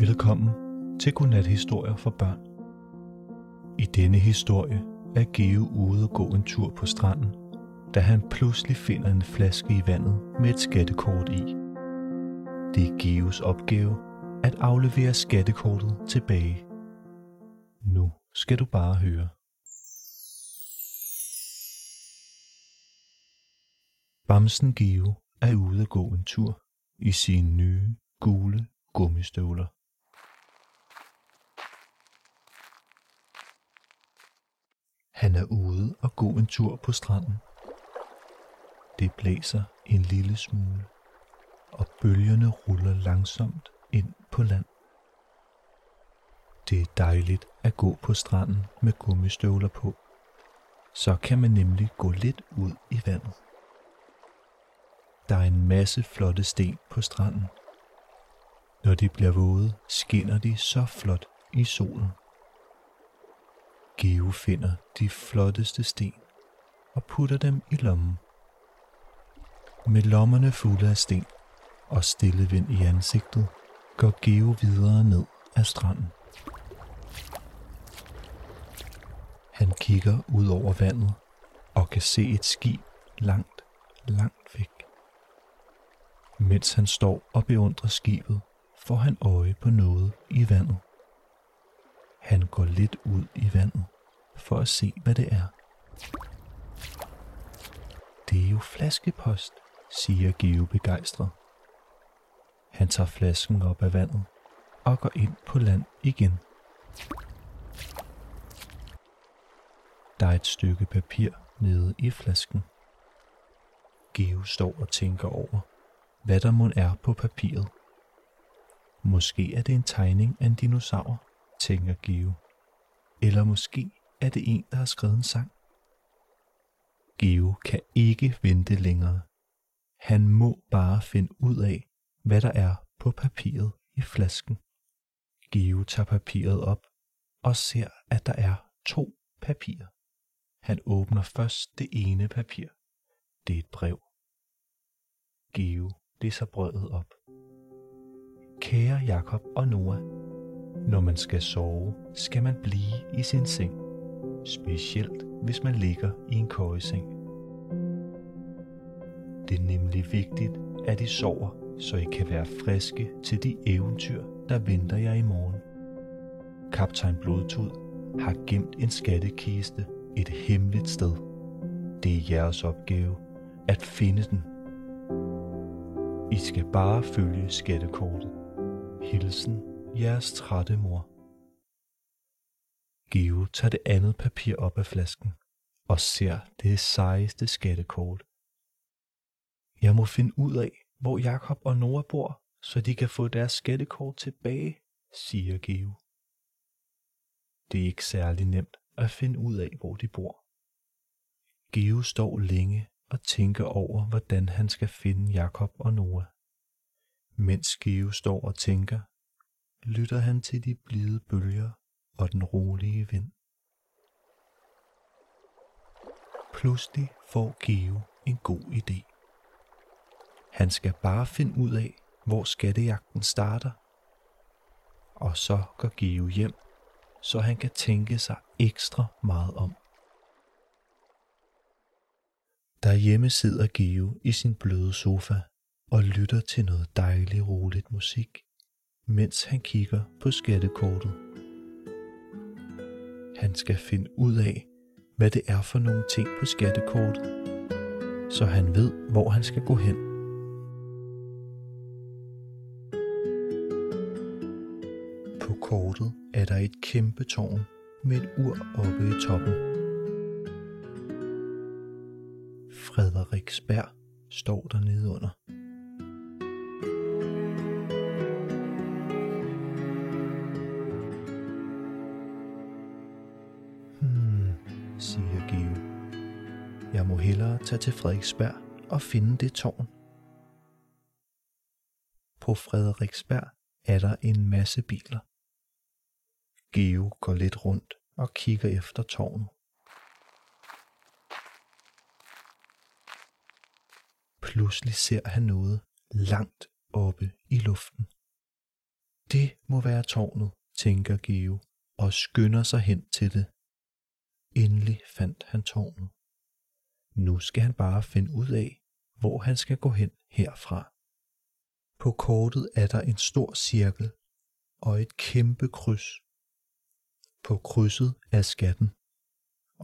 Velkommen til Godnat-historier for børn. I denne historie er Geo ude og gå en tur på stranden, da han pludselig finder en flaske i vandet med et skattekort i. Det er Geos opgave at aflevere skattekortet tilbage. Nu skal du bare høre. Bamsen Geo er ude at gå en tur i sine nye gule gummistøvler. Han er ude og gå en tur på stranden. Det blæser en lille smule, og bølgerne ruller langsomt ind på land. Det er dejligt at gå på stranden med gummistøvler på. Så kan man nemlig gå lidt ud i vandet. Der er en masse flotte sten på stranden. Når de bliver våde, skinner de så flot i solen. Geo finder de flotteste sten og putter dem i lommen. Med lommerne fulde af sten og stille vind i ansigtet, går Geo videre ned ad stranden. Han kigger ud over vandet og kan se et skib langt, langt væk. Mens han står og beundrer skibet, får han øje på noget i vandet. Han går lidt ud i vandet for at se, hvad det er. Det er jo flaskepost, siger Geo begejstret. Han tager flasken op af vandet og går ind på land igen. Der er et stykke papir nede i flasken. Geo står og tænker over, hvad der mon er på papiret. Måske er det en tegning af en dinosaur, tænker Geo. Eller måske er det en, der har skrevet en sang. Geo kan ikke vente længere. Han må bare finde ud af, hvad der er på papiret i flasken. Geo tager papiret op og ser, at der er to papirer. Han åbner først det ene papir. Det er et brev. Geo læser brødet op. Kære Jakob og Noah, når man skal sove, skal man blive i sin seng. Specielt hvis man ligger i en køjeseng. Det er nemlig vigtigt, at I sover, så I kan være friske til de eventyr, der venter jer i morgen. Kaptajn Blodtud har gemt en skattekiste et hemmeligt sted. Det er jeres opgave at finde den. I skal bare følge skattekortet. Hilsen jeres trætte mor. Geo tager det andet papir op af flasken og ser det sejeste skattekort. Jeg må finde ud af, hvor Jakob og Nora bor, så de kan få deres skattekort tilbage, siger Geo. Det er ikke særlig nemt at finde ud af, hvor de bor. Geo står længe og tænker over, hvordan han skal finde Jakob og Noah. Mens Geo står og tænker, lytter han til de blide bølger og den rolige vind. Pludselig får Geo en god idé. Han skal bare finde ud af, hvor skattejagten starter. Og så går Geo hjem, så han kan tænke sig ekstra meget om. Derhjemme sidder Geo i sin bløde sofa og lytter til noget dejligt roligt musik, mens han kigger på skattekortet. Han skal finde ud af, hvad det er for nogle ting på skattekortet, så han ved, hvor han skal gå hen. På kortet er der et kæmpe tårn med et ur oppe i toppen. Frederiksberg står der nede tage til Frederiksberg og finde det tårn. På Frederiksberg er der en masse biler. Geo går lidt rundt og kigger efter tårnet. Pludselig ser han noget langt oppe i luften. Det må være tårnet, tænker Geo og skynder sig hen til det. Endelig fandt han tårnet. Nu skal han bare finde ud af, hvor han skal gå hen herfra. På kortet er der en stor cirkel og et kæmpe kryds. På krydset er skatten,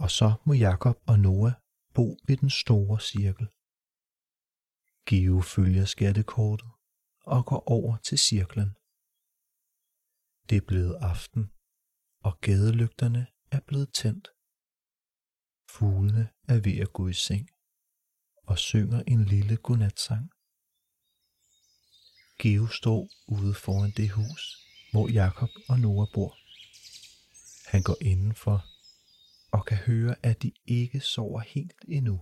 og så må Jakob og Noah bo ved den store cirkel. Geo følger skattekortet og går over til cirklen. Det er blevet aften, og gadelygterne er blevet tændt. Fuglene er ved at gå i seng og synger en lille godnatsang. Geo står ude foran det hus, hvor Jakob og Nora bor. Han går indenfor og kan høre, at de ikke sover helt endnu.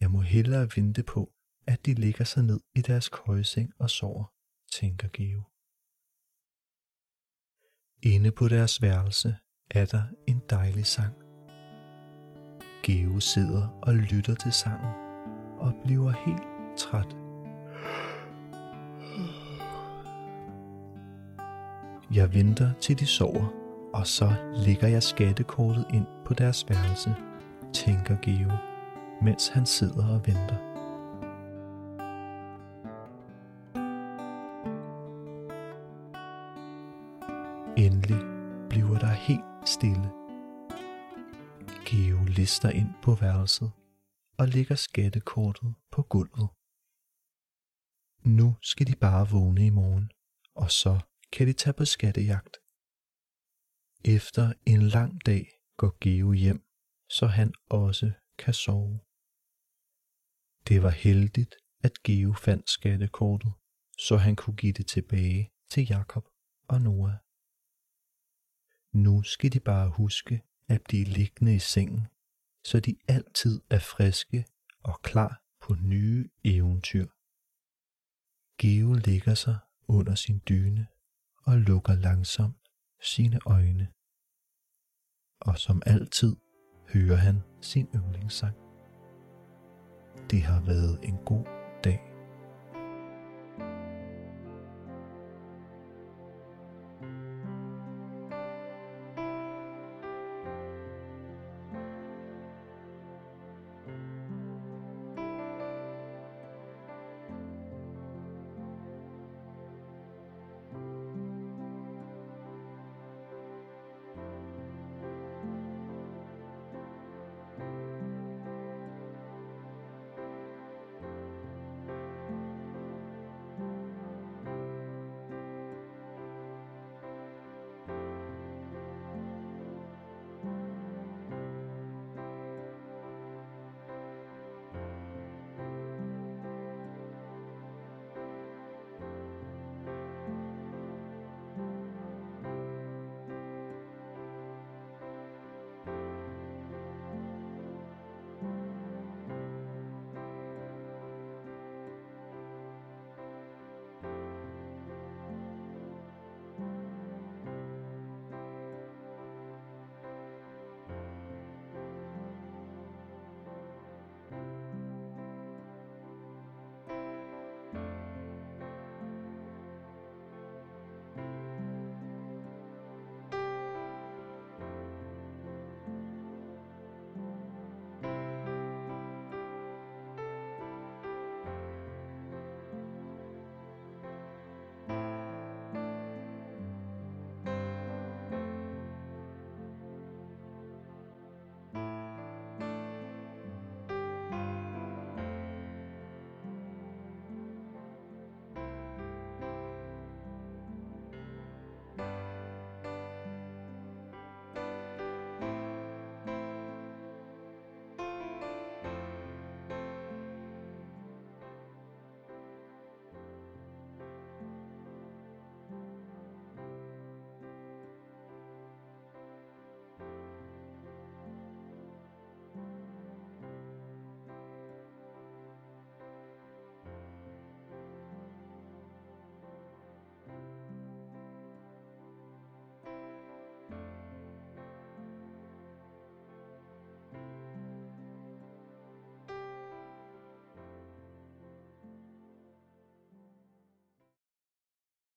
Jeg må hellere vente på, at de ligger sig ned i deres køjeseng og sover, tænker Geo. Inde på deres værelse er der en dejlig sang. Geo sidder og lytter til sangen og bliver helt træt. Jeg venter til de sover, og så lægger jeg skattekortet ind på deres værelse, tænker Geo, mens han sidder og venter. Endelig bliver der helt stille. Geo lister ind på værelset og lægger skattekortet på gulvet. Nu skal de bare vågne i morgen, og så kan de tage på skattejagt. Efter en lang dag går Geo hjem, så han også kan sove. Det var heldigt, at Geo fandt skattekortet, så han kunne give det tilbage til Jakob og Noah. Nu skal de bare huske at blive liggende i sengen, så de altid er friske og klar på nye eventyr. Geo ligger sig under sin dyne og lukker langsomt sine øjne. Og som altid hører han sin yndlingssang. Det har været en god dag.